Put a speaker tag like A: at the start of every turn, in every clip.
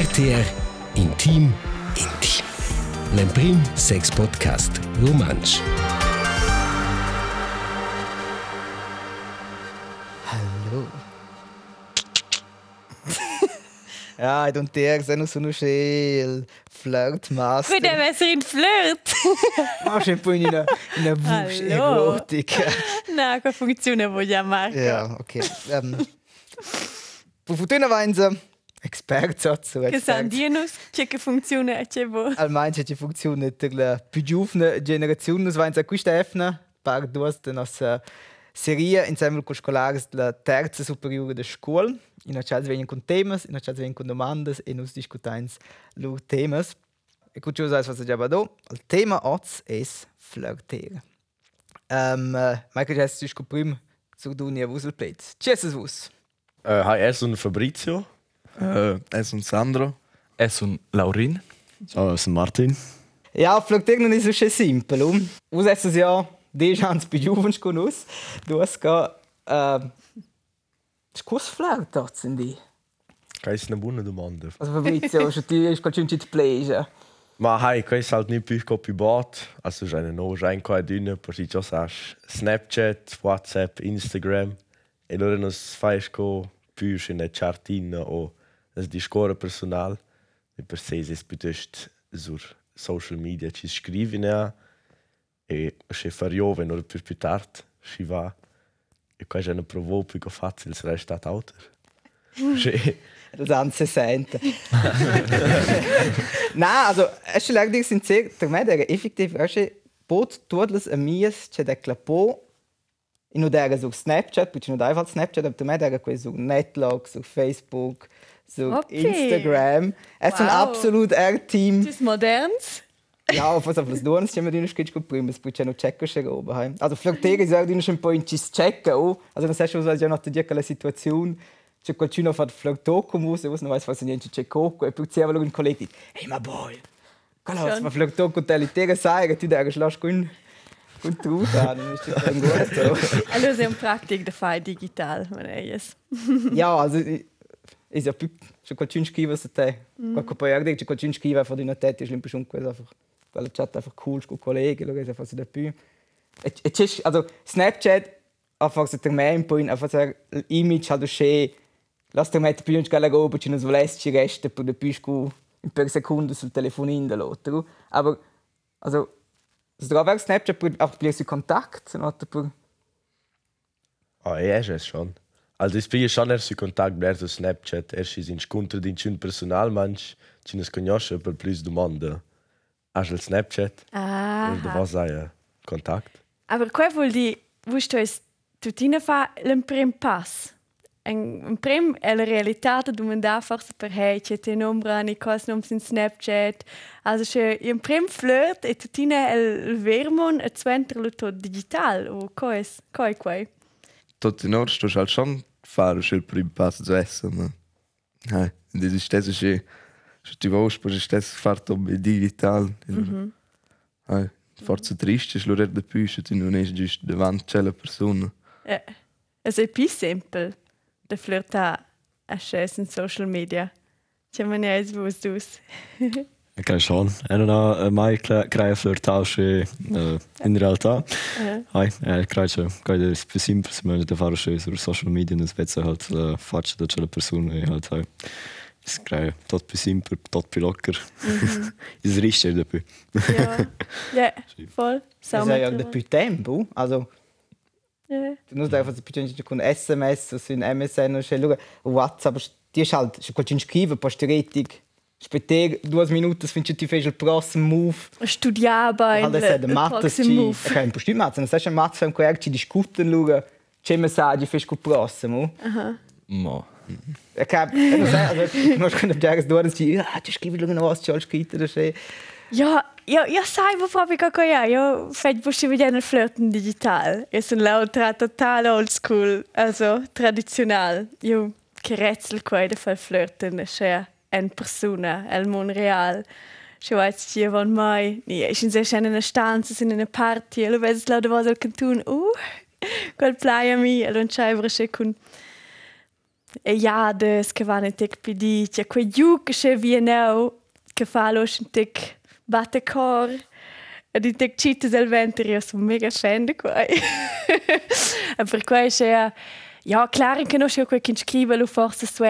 A: RTR Intim Intim. L'Emprim Sex Podcast Romansch.
B: Hallo. ja, ich und der sind so eine schön Flirtmaster.
C: Für den Messerin Flirt.
B: Machst du ein bisschen in einer, in Wusch. Erotik.
C: Nein, keine Funktion voglio Marco.
B: Ja, okay. Ähm, fortuna vain expert dazu.
C: Che san dienus, c'è che funziona e c'è bo.
B: Almeno c'è funzione per la più giovane generazione. Noi vain questa efna per due della nostra serie insieme con scolari della terza superiore della scuola. In a chance vengono con temas, in a chance vengono con domande e noi discutiamo i loro temas. E con ciò sai cosa già vado. Il tema oggi è flirtare. Um, uh, Michael, hast du dich prima zu Dunia Wuselplatz? Tschüss, Wus.
D: Uh, hi, è sono Fabrizio.
E: Uh, è sono Sandro.
F: E sono Laurin.
E: Ciao, sono Martin.
B: Ja, non è so schön simpel. Um. Us hast es ja, die Chance bei Juvens con us. Du hast gar, äh, das ist kurz flirt, dort sind die.
D: Questa è una buona domanda.
B: Also Fabrizio, schon die ist gerade schon in die Plage.
D: Ma hi, questo halt nicht più copibato. Also nuova già in qua dünne, per si già sai Snapchat, WhatsApp, Instagram. E allora non fai co più in una chartina o un discorso personale. E per sé è piuttosto sur social media ci scrivi ne e se far io venire più tardi, si va. E qua c'è una provo più facile, se resta auto. Sì.
B: Das an 60. Nein, also, es ist leider sincero, der me era effektiv, es ist pot todas as minhas, c'è da clapò, e non era su Snapchat, perché non einfach Snapchat, aber der me era questo su Netlog, su Facebook, su
C: Okay.
B: Instagram. Es ist ein
C: Wow.
B: absolut R-Team.
C: Das ist moderns.
B: Ja, auf was auf das Dorn stimme dine sketch gut primes, puče no checken še oben. Also flirtere ist dine schon point cis checken, oh. Also das heißt schon so ja noch die quella Situation. C'è qualcuno fa flirto con mus, was non weiß was niente c'è coco e poi c'era un collega "Hey my boy." Quello
C: Schon.
B: fa flirto con te litere sai che tu da geschlasch con con tu da, non ist das ein.
C: Allora è un pratico da fare digital, man es.
B: Ja, also ist ja più c'è qualcuno scrive su te. Qualche poi guarda c'è qualcuno scrive von deiner Tete, ist schon questo einfach. Quella chat einfach cool con colleghi, lo che fa su da più. E c'è also Snapchat einfach so der main point einfach so l'image halt schön. Lass dir mit più scala go, perché non volessi resta per de più scu in per secondo sul telefonino dell'altro. Aber also auch Snapchat auch più su Kontakt, no? Per
D: Ah, ja, ist es schon. Also ich bin schon erst in Kontakt mit Snapchat, erst in incontro di un personal manch, ci ne conosce per plus domande. Hast du Snapchat?
C: Ah.
D: Und da was sei Kontakt?
C: Aber qual vuol di, vusto es tutina fa l'un prim pass. Un, prim è la realtà da domandare forse per hey, c'è te nombra ni cos noms in Snapchat. Also c'è un prim flirt e tutina è il vermon e zwenter lo tot digital o coes, coi quai.
E: Tot in Ordnung, du hast halt schon fahren, schon prima passo zu essen. Ma... Hey, das ist das ist eh... Schon die Woche, aber ist das fährt um digital. Mhm. Hey, forza triste, ist l'ora da più, tu non è giusto davanti a la persona.
C: Eh, es è più semple da flirtar a sces in social media. C'è maniera vus dus.
G: Ok, schon. En dan mai krijg je flirtage in realtà. Hai, eh, krijg je, kan je più simpel, se da fare še sur social media, ne spezza halt la faccia da c'è la persona e halt hai. Es krijg tot più simpel, tot più locker. Is richtig da più.
C: Ja, ja, voll.
B: Es ist ja da più tempo, also
C: Ja.
B: Du musst einfach so con SMS, su in MSN o schau WhatsApp, die ist halt schon qualcuno scrive, posteretic. Später, due minuti, finché ti fai il prossimo move.
C: Studiava in
B: Halt es hat Mathe
C: proxim
B: ci,
C: move.
B: è un postino Mathe, non sai se Mathe fam quer ci discutono loro. C'è messaggi fai col prossimo.
F: Ma.
B: E che non sai, non ich sagen, du hast die, ja, du schreibst loro was, du scritto da.
C: Ja, ja, ja, sai, wo proprio che ja, io fai bussi vedere il flirten digital. Io sono l'altra total old school, also tradizional. Io che rätsel qua da fare flirten, c'è en persona, el mon real. Schon weiß ich, wann mai. Nee, ich in sehr schön in einer Stanza, in einer Party, lo vedes la da was al cantun. Uh, quel playa mi, allora c'è sempre con e iades che vanno in tec pidi, c'è quei giù che c'è vienau che fa lo in tec batte cor. Ed in tec cites del venter, io sono mega fan di quei. e per quei c'è, ja, klar, che non c'è quei che scrive lo forse su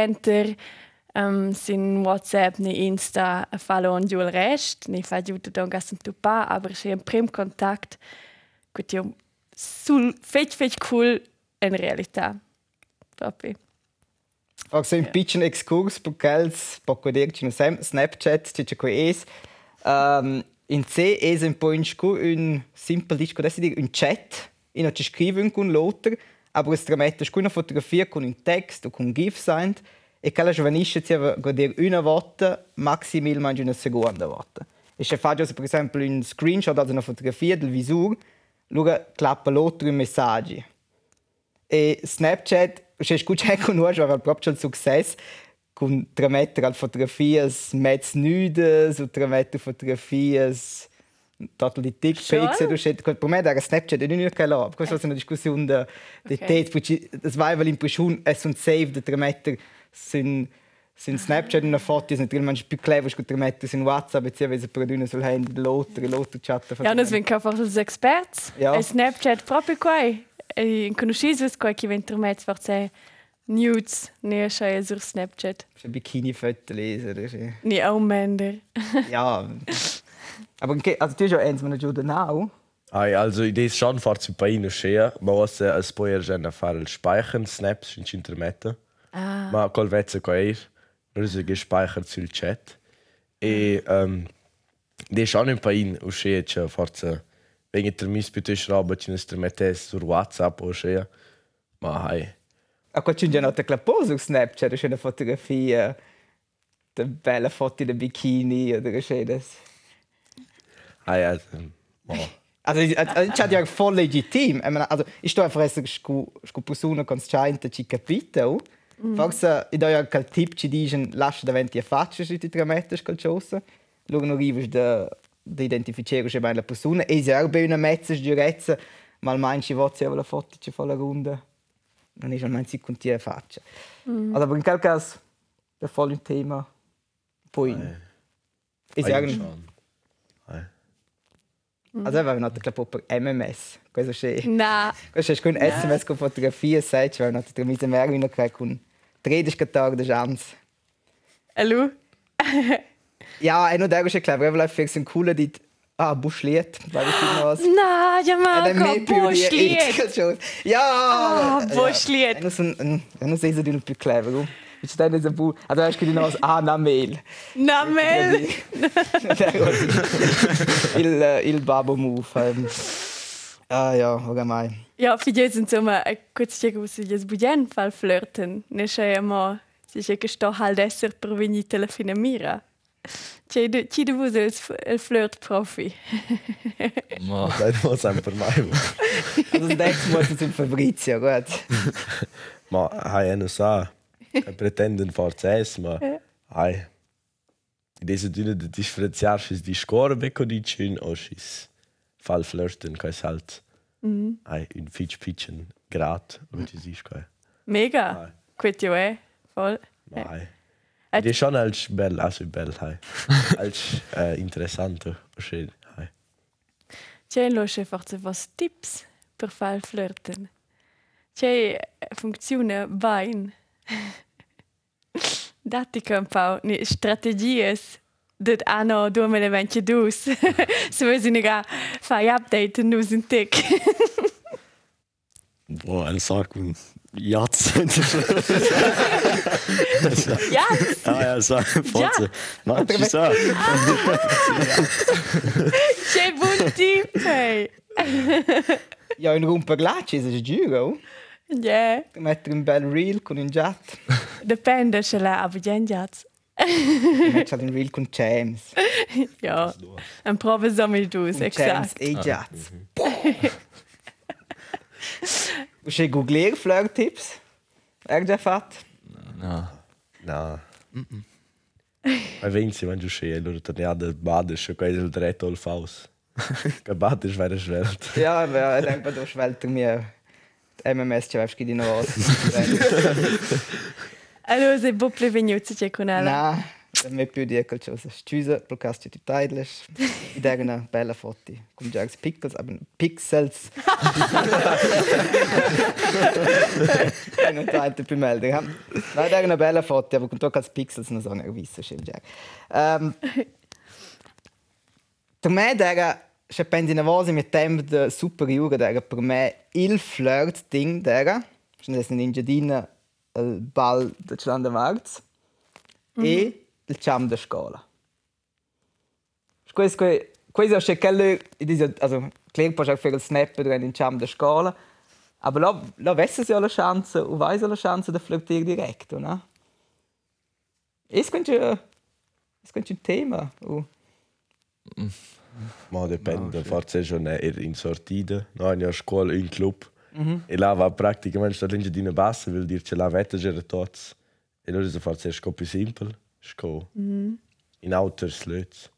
C: um, sin WhatsApp ni Insta a fallo on giù il rest, ni fa giù da un gas tu pa, aber c'è un prim contact che ti sul fetch fetch cool in realtà. Proprio.
B: Auch so ein bisschen Exkurs per Kels, poco dirci no Sam- Snapchat, c'è quei es. Um, in C es un po' in scu un simple disco, adesso dire un chat, in ci scriven con l'altro, aber es tramette scu una fotografia con un text o con GIF sein e che la giovanisce ti va dire una volta, maximalmente una seconda volta. E se faccio per esempio un screenshot di una fotografia del visore, allora clappa l'altro i messaggi. E Snapchat, se scuccia con noi, aveva proprio il successo con tramettere al fotografias mezz nudes o tramettere fotografias total di dick pics
C: Schon?
B: e du schet per me era Snapchat e non che là questa è una discussione
C: Ok.
B: okay. perché das war weil l'impression es un save de tramettere sin sin Snapchat una foto ist natürlich manchmal più clever che tramettere sin WhatsApp beziehungsweise per una sul handy l'altro l'altro chat
C: Ja, vem cá fora os experts.
B: Ja.
C: E Snapchat próprio quai. E conoscis vos quai que vem intermet forse nudes, ne schei sur Snapchat.
B: ein Bikini Foto lesen das ist,
C: Ni au mender.
B: ja aber okay, also du hast ja eins man giù now
D: Ai, also idee ist schon far zu paino schea, ma was es poi er gen a fare il speichern snaps in intermetta.
C: Ah.
D: Ma col vezzo co er, nur so gespeichert sul chat. E um, de schon un pain u schea che forza wegen der mis bitte schreiben in intermettes sur WhatsApp o schea. Ma hai.
B: A qua c'è già nota clapò su Snapchat, c'è una fotografia de bella foto del bikini oder c'è das.
D: Hai also, ma
B: Also, ich hatte ja voll legitim. Ich meine, also, ich stehe einfach erst scu scu persona consciente ci capito. Forse ich da ja quel tip ci dicono lascia davanti a faccia se ti tramette scalciosa. Loro non arrivano da da identificare se la persona e se anche una mezza sgiurezza, ma almeno ci vuole la foto ci fa la ronda. Non è almeno si con la faccia. Also, aber in quel caso è voll un tema. Poi ich
D: ai
B: sage,
D: schon. Hai.
B: also wir haben natürlich glaub, per MMS. Questo c'è.
C: Na,
B: Questo è con SMS con fotografie, sai, cioè non ti mise mehr in che con 13 Tage de chance.
C: alu.
B: Ja, e non devo che clever, aber vielleicht ein cooler dit ah Buschlied, weil ich noch was.
C: Na, ja Marco, buschlied.
B: Ja!
C: Ah, Buschlied.
B: E non sono non sei so di più clever. oh. Ich denke, das bu, also hast du die noch ah na mail.
C: Na, Mel.
B: il il babo move. Ehm. Ah ja, oramai.
C: Ja, für die sind so mal kurz checken, was sie jetzt budgen fall flirten. Ne schei ma, si che che sto halt esser per venire telefona mira. C'è de ci de vos il flirt profi.
F: Ma,
D: Dai, mo sempre mai.
B: Also das nächste Mal sind Fabrizio, gut.
D: Ma hai eno sa, che pretenden forza es, ma hai. Diese dünne de differenziar schis di score becco di chin o schis fall flirten, kai halt. Hai un fitch pitchen grad, und die siehst.
C: Mega. Quit jo eh. Voll.
D: Hai.
C: Et-
D: Die schon als bell, also bell hai. Als äh, interessante, schön hai.
C: C'è lo che forse was tips per fall flirten. C'è funziona bain. Dati un po' ni strategies dat anno 2022. Se vuoi si nega fai update nus in tic.
G: Boah, eine Sache, und Jatz.
C: Ja,
G: ah ja, so, Forza. Das ist so.
C: c'è buon tip. Hey.
B: Ja, in Rumpa Glacci ist es giuro.
C: Yeah.
B: Mettere un bel reel con un chat.
C: Depende se la aber genjats.
B: Mettere un reel con James.
C: Ja. En prove som il dus,
B: Con James
C: exakt.
B: e Jats. Och se googler flirttips. Är det fatt?
F: na.
D: No. Ma vinci, wenn du schön, oder torniade badisch, und kai del dretto al faus. Che badisch wäre schwelt.
B: Ja, aber ich denke, du schwelter mir MMS ci avevi di nuovo.
C: Allora, po' più venuto c'è con ella.
B: Na, non mi più dire qualcosa. Scusa, per caso ti taglias. I dare una bella foto. Con Jags Pixels, aber Pixels. non tanto più. Ja. Na, dare una bella foto, aber con tu als Pixels non so ne visto schön Jag. Ähm Per me dera se pensi una volta mi tempo de superiore per me il flirt ding dera. Sono adesso in giardina il bal de Clan de Marz e il cham de scuola. Questo questo è quello also klar auch für il snap drin in cham de scuola. Aber la la wesse ja la chance, u weiß la chance de flirtieren direkt, no? Es könnte es könnte un tema. Uh.
D: Ma dipende, forse schon eher in sortida. No, in scuola, in club. E là va praticamente sta linge di una bassa, vuol dire che là vetta gera tots. E allora se forse è sco più simple, sco in outer sluts.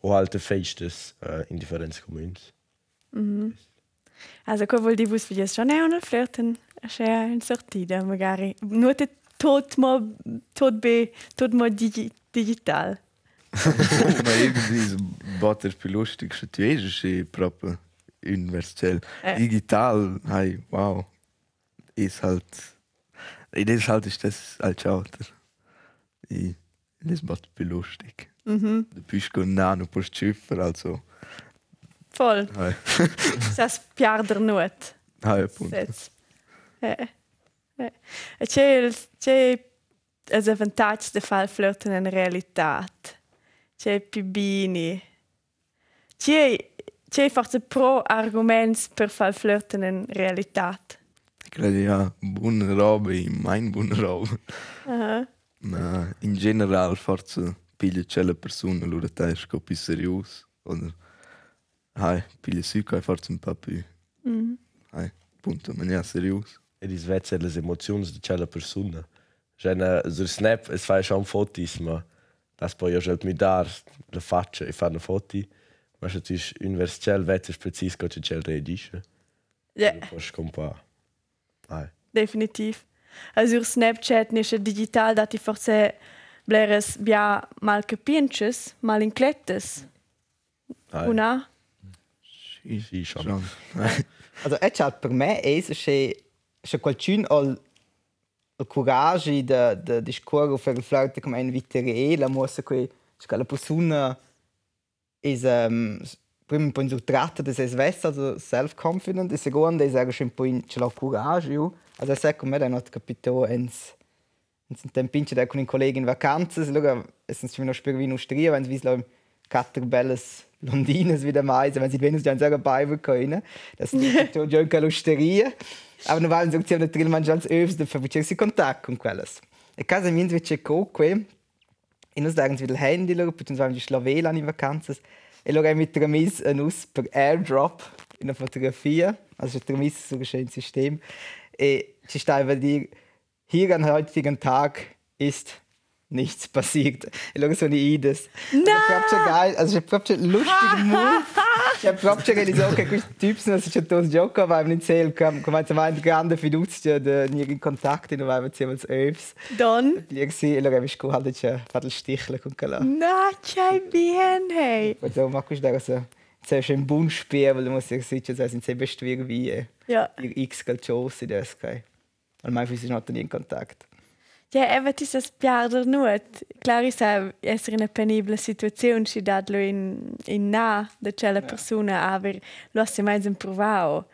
D: O alte festes uh, in differenti comuni.
C: Also, co vuol dire vus vi schon è una flirten, c'è in sortida, magari. Nur te tot mo tot be tot mo digi, digital.
E: Ma irgendwie ist Botter viel lustig, schon du ist es proprio universell.
C: Äh.
E: Digital, hey, wow. Ist halt. Halt ist das als Alter. Ich, das macht viel lustig.
C: Mhm.
E: Du bist nah, du bist Schiffer, also.
C: Voll.
E: Hey,
C: Das piarder nuot.
E: hey.
C: Sets. Eh. Eh. E c'è il c'è els avantags de far flirten in realitat. C'è più bini. C'è c'è forse pro arguments per far flirten in realitat.
E: Ich glaube, ja, buona roba, in mein buona roba.
C: Aha.
E: Ma in general forse piglia c'è la persona, allora te è sco più serius. Oder, hey, piglia su che forse un po' più.
C: Mhm.
E: Hey, punto, ma ja, serius.
D: E dis vezze le emozioni di quella persona. Cioè, sul snap, es fai schon fotos, ma das poi ja mi dar la faccia e fare una foto. Ma se tu universell vezze precis che c'è il reagisce.
C: Ja,
D: Du posso compa. Ai.
C: definitiv. Also sur Snapchat nisce digital dati forse bleres bia mal capinches, mal inclettes.
D: Ai.
C: Una?
E: Sì,
D: Sì, schon.
B: Also, è chat per me è se se qualcuno ha il coraggio di di discorrere per il flirt come un vittere la mossa che che la persona is um, prima un po' tratta di se stessa, also self-confident, e secondo è anche un po' ce l'ha coraggio. Also, secondo me, non ho capito ens ens un tempinche da con un collega in vacanze, allora es uns noch spielen wie in Austria, wenn sie wie Katter belles Blondines wieder meisen, wenn sie wenigstens dann sagen Bible können. Das ist schon eine Lusteria. Aber non vanno in una trill mangiare övs da fabricarsi contatto con quelles. E casa mia invece coque e noi dagens wieder il handy loro, poi ci di Slovela in vacanze e loro hai mit tramis un us per airdrop in una fotografia, also tramis so ein schönes System. E ci sta a dire hier an heutigen Tag ist nichts passiert. E loro sono ides. No! Proprio geil, also è proprio lustiger Move. Ich habe proprio gesagt, okay, questi tipi sono c'è tos gioco, avevano in sel, come mai grande fiducia di in contatto, non avevano ziemlich öfs.
C: Don?
B: Lì sì, e allora avevi scuola c'è fatto il stichle con quella.
C: Na, c'hai bien, hey.
B: Poi so, ma questo era so, c'è c'è un buon spiel, weil du musst dir sicher sein, sind sie bestwir wie
C: Ja.
B: ihr X calcios in das kai. Weil mein Füße noch nie in Kontakt.
C: Ja, even ti se spiarder nuot. Clari sa essere in una penibla situazione, si datlo in, in na da quella persona, aber lo ha mai un provao.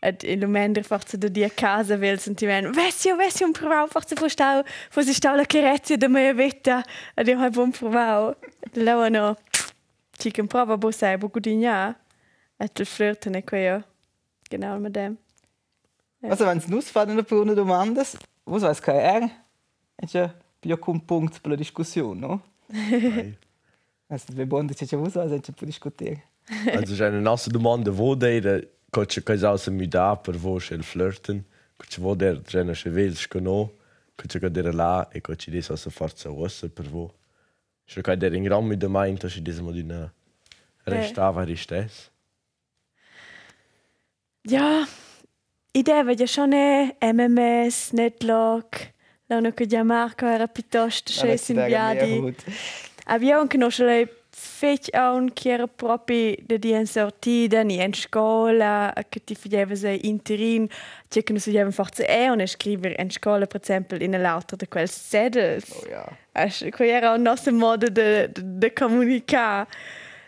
C: Et il momento forse da di a casa vel sentiment, vessi vessi un provao, forse fu stau, forse stau la carezia da mia vita, ed io hai buon provao. Lo no, ci che prova bo sai, bo gudigna, et il flirten e queo. Genau mit dem.
B: Also wenn es nus faden der Bruno du mandas, was weiß kein er? Ist ja più un punto per la discussione, no?
D: Ai.
B: Also wir bonden c'è was was c'è per discutere.
D: Also c'è una nostra domanda, wo der coach che cosa mi dà per voi il flirten, coach wo der c'è che vels che no, coach che der là e coach di so forza ossa per voi. C'è che der in gran mi domain che ci dismo di una restava di stes.
C: Ja, idea vedi schon è MMS, Netlog, l'hanno che Gianmarco era piuttosto sceso in viadi. Abbiamo conosciuto lei fece un che era proprio di una sortita in scuola, che ti faceva sei interin, che non si faceva forse è una scrivere in scuola, per esempio, in l'altro di quel sedel.
B: Oh ja.
C: Quello era il nostro modo di, di, di comunicare.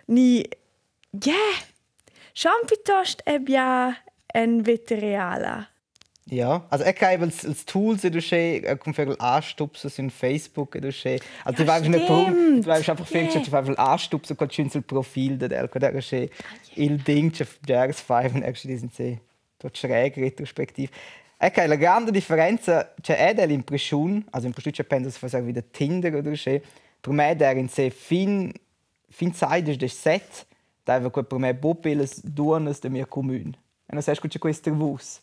C: Ni, yeah, schon piuttosto abbiamo un veteriala.
B: Ja, also ich habe als, als Tools du schön, ich komme viel anstupsen in Facebook du schön. Also
C: Ja,
B: du weißt nicht warum, du weißt einfach viel,
C: Yeah.
B: du weißt anstupsen, kannst schön sul Profil der, da ist schön. Il Ding, auf Jahres 5 und actually sind sie dort schräg retrospektiv. Ich habe eine grande differenza, c'è è dell'impressione, also impressione c'è penso se fa wieder Tinder oder schön. Per me der in se fin fin Zeit ist das Set, da einfach per me bopeles duonas de mia comune. E non sai c'è questo vus.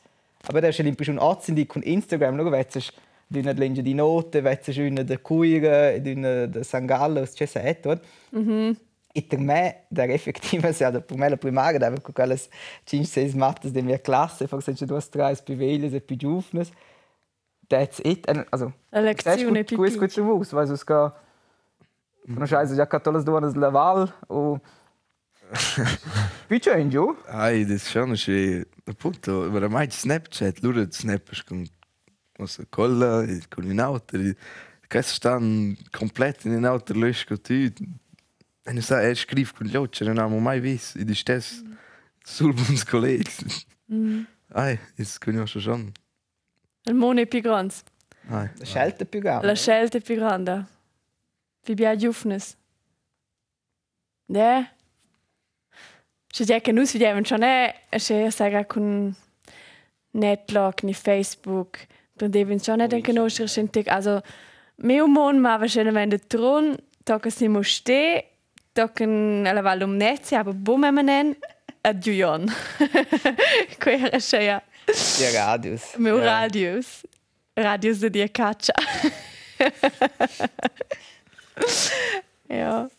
B: Aber da ist l'impressione azzindi con Instagram, no, vezzes d'una legge di note, vezzes una de cuira, d'una de Sangallo, c'è set, oder? E per me, der effektive, se da per me la primaria, da con quelles 5-6 mattes de mia classe, forse c'è due tre spivelies e più giovnes. That's it. Also,
C: La lezione
B: gut, gut, gut vus, weil es ga Non sai, già che le duonas Laval o Più c'è in giù?
E: Ai, das ist schon schön. Appunto, aber mai Snapchat, lura snappers con cosa colla, e con in auto, che stanno completo in auto lösch con tu. E non sa, er scrive con gli occhi, non abbiamo mai visto, e di stesso sul buons colleghi. Ai, das conosco schon.
C: Il mondo è più grande.
E: Ai.
B: Das schelte più grande.
C: La scelta è più grande. Vi abbiamo giovnes. Ne? Già che noi vediamo già ne, se sai con Netlog, ni Facebook, prendeven già ne den conoscere schentig. Also, meu mon ma va schön wenn der Thron, tocken si mo ste, tocken alla val um netze, aber bum nen adjujon. Quera schea.
B: Die Radius.
C: Meu
B: Ja.
C: radius. Radius de dia caccia. ja.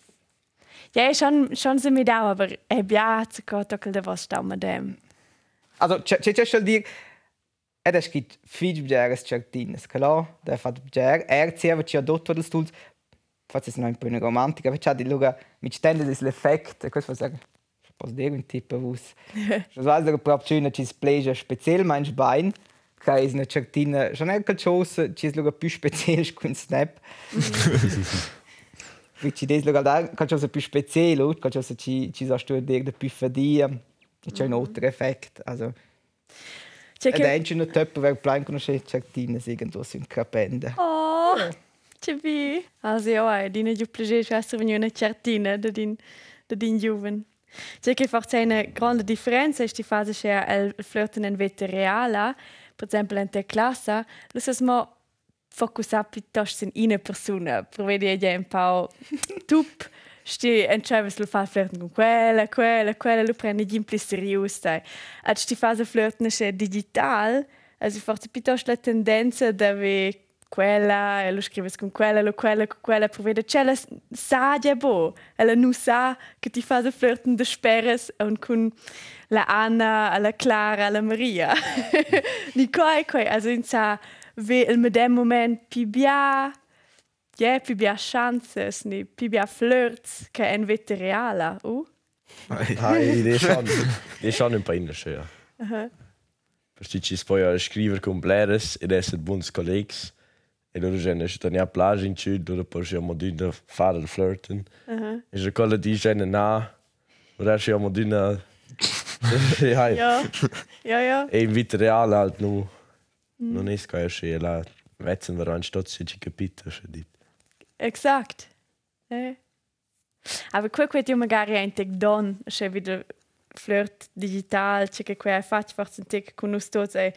C: Ja, schon, schon sind wir da, aber ich ja, zu Gott, da was da mit dem.
B: Also, c'è c'è schon dir è scritto figlio di Eres Certines, klar, der fa der er zeva ci adotto del stulz. Fazzi se non un po' una romantica, perché di luga mit stende des l'effekt, e questo fa Posso dire un tipo vus. Das weiß der proprio schön, ci spleja speziell mein Bein. Che è una certina, non è che cosa, ci luga più speciale con Snap. Ci des luga da, che cosa più speciale, che cosa ci ci sa stu dir de più fadia. C'è un altro effekt, also
C: C'è
B: Ed
C: che...
B: è un tempo per plan conoscere certine irgendwo in Capende.
C: Oh, c'è. Also ja, dine giù piacere che essere una certina da din, da din giuven. C'è che forse una grande differenza di fase che il flirten in vita reale, per esempio in te classe, lo sa piuttosto in una persona, provvede già un po' tup, sti entscheidest lo fa flirten con quella, quella, quella, lo prendi po' serioso, dai. E sti fase flirten è digital, also forse piuttosto la tendenza da avere quella, e lo scrives con quella, lo quella, con quella, per vedere c'è la sa già bo, e la non sa che ti fa flirten de speres e con la Anna, la Clara, la Maria. Ni coi coi, also in sa ve il medem moment pi bia, ja, pi bia chances, ni pi bia flirts, che en vete reala, uh?
D: Ai, det är schon, det är schon un po' innerschö, ja. Perché ci poi scrivere con bleres ed essere buoni colleghi. E loro già ne stanno a plage in ciù, loro poi siamo di fare il flirten. E se quello dice na, ora siamo di. Ja,
C: Ja, ja, ja.
D: E in vita reale halt nu, non è scaia la vetzen var an stot si ci capita, se dit.
C: Exakt. Eh. Aber quel quet io magari ein tec don, se wieder flirt digital, che che quel fac forse un tec con us tots e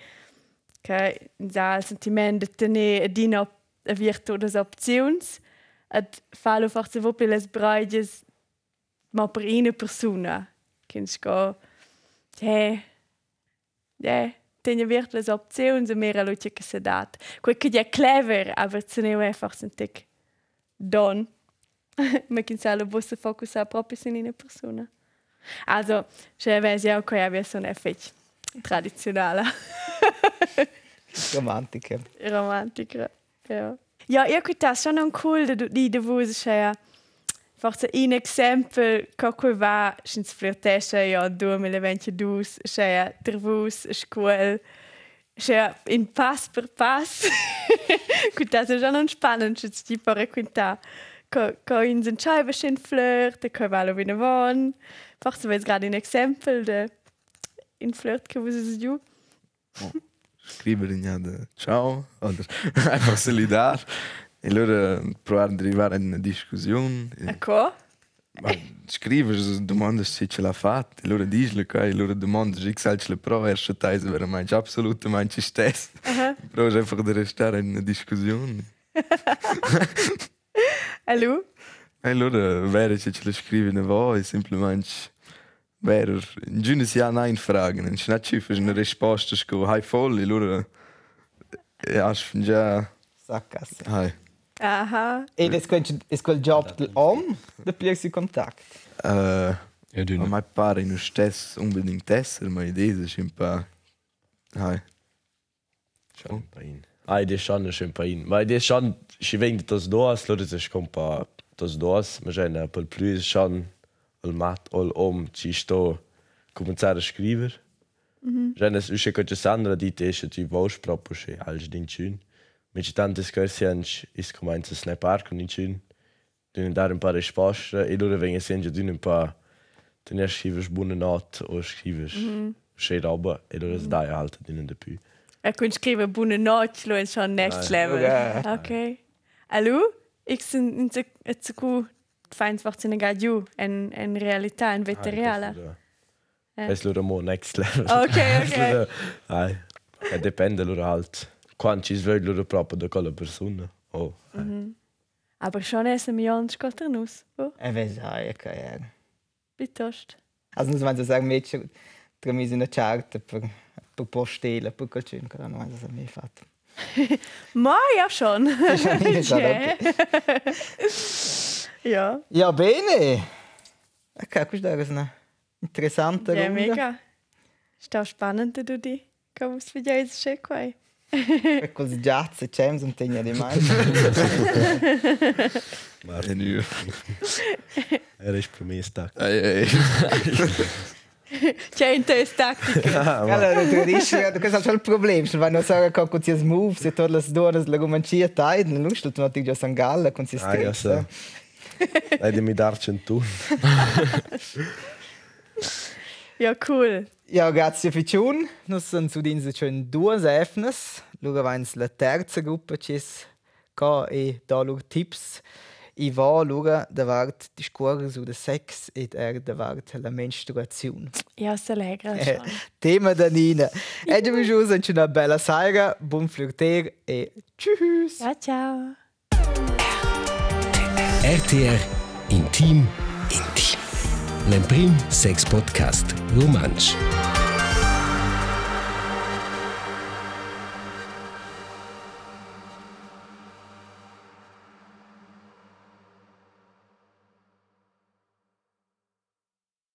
C: che za il sentiment de tenere dina a virtu des opzions et fallo forse vo per les braides ma per una persona. Kins go eh eh tenja virt les opzions e mera luce che se dat. Quel che è clever, aber se ne è forse un tec don. Ma che sa lo bosse focusa proprio in una persona. Also, se vesi auch che abbia so un effetto tradizionale.
B: Romantiker.
C: Romantiker. Ja. Ja, quita sono un cool de di de vus cioè forse un esempio che qui va sins flirtesce ja 2022 cioè der vus scuol cioè in pass per pass. Quita so già non spannend ci ti pare quinta. Co co in sen scheibe schön flirt che va lo vine von forse vez gerade un esempio de in flirt che vus es giù
E: Scrivere in ciao, oder einfach solidar. E allora provare ad arrivare in una discussione.
C: ecco
E: Ma scrivere, domande se ce l'ha fatta, e allora dici che e allora domande se ce la prova, e se te veramente assolutamente stesso. Provi einfach di restare in una discussione.
C: Hallo?
E: E allora vero se ce la scrivi in voi, semplicemente vero, in giù si ha nein fragen, non c'è ci fai una risposta hai voll, e allora ja, già,
B: Sackgasse.
E: hai.
C: Aha.
B: E das könnte es quel job om, der pliegst du Kontakt.
E: Uh,
G: Ja, du
E: Ma mai pare non stess unbedingt esser, ma idee ist ein paar. Hai.
D: Schon ein paar in. Ah, das ist schon schon ein paar in. Weil das ist schon, ich wegen das Doas, Leute, das ist ein paar das Doas, wir sind ein paar plus schon al mat al om ci sto cominciare a scrivere. Già ne usce che Sandra di te che ti vols proprio che als din chin. Mi ci tante scherzianci is comincia snapar con in chin. Dün dare un paar risposte e loro vengono sempre dün un paar Dann scrivers buone not o scrivers che roba e loro dai halt dün de più.
C: Jeg kunne skrive bunde noche, lo er schon next level.
B: Okay.
C: Okay. Hallo? Ik zijn in zo goed fijn wordt in een gadio en en realità en veteriale. Eh.
D: Es loro mo next level.
C: Okay, okay.
D: Ai. E dipende loro halt. Quando ci svegli loro proprio da quella persona. Oh. ai.
C: Aber schon essen wir uns Gott nus. Oh,
B: E vezi, hai, e kaj je.
C: bitost.
B: Also, non si sagen, Mädchen, tra mi una charta per, per postele, per qualcuno, che non si mai fatto.
C: Ma ja schon.
B: Auch
C: Ja. ja.
B: Ja, bene. Ok, questo è una interessante
C: Ja,
B: Runde.
C: mega. Ist auch spannend, du die. Kommst du wieder ins Schickwei?
B: Per così giazze, James und Tegna di mai.
E: E nu.
D: Er ist per me stuck.
E: Ei, ei.
C: C'è in te tattica.
B: Allora, tu dici, questo è il problema, se vai a dire che con questi moves e tutte le due le romancia tai, non lo sto tu già san galla con si
D: Ah, ja, so. Lei mi darci un tu.
C: Ja, cool.
B: Ja, grazie für Tun. Noi sono su dinse schon due Sefnes. Lura vains la terza gruppa cis ca e da lur tips. I va lura davart discorre su de sex ed er davart la menstruazione.
C: Ja, so lecker
B: Eh. Tema da Nina. E già mi giuso una bella saira, buon flirter e tschüss.
C: Ja, ciao.
A: RTR Intim Intim. L'Emprim Sex Podcast Romansch.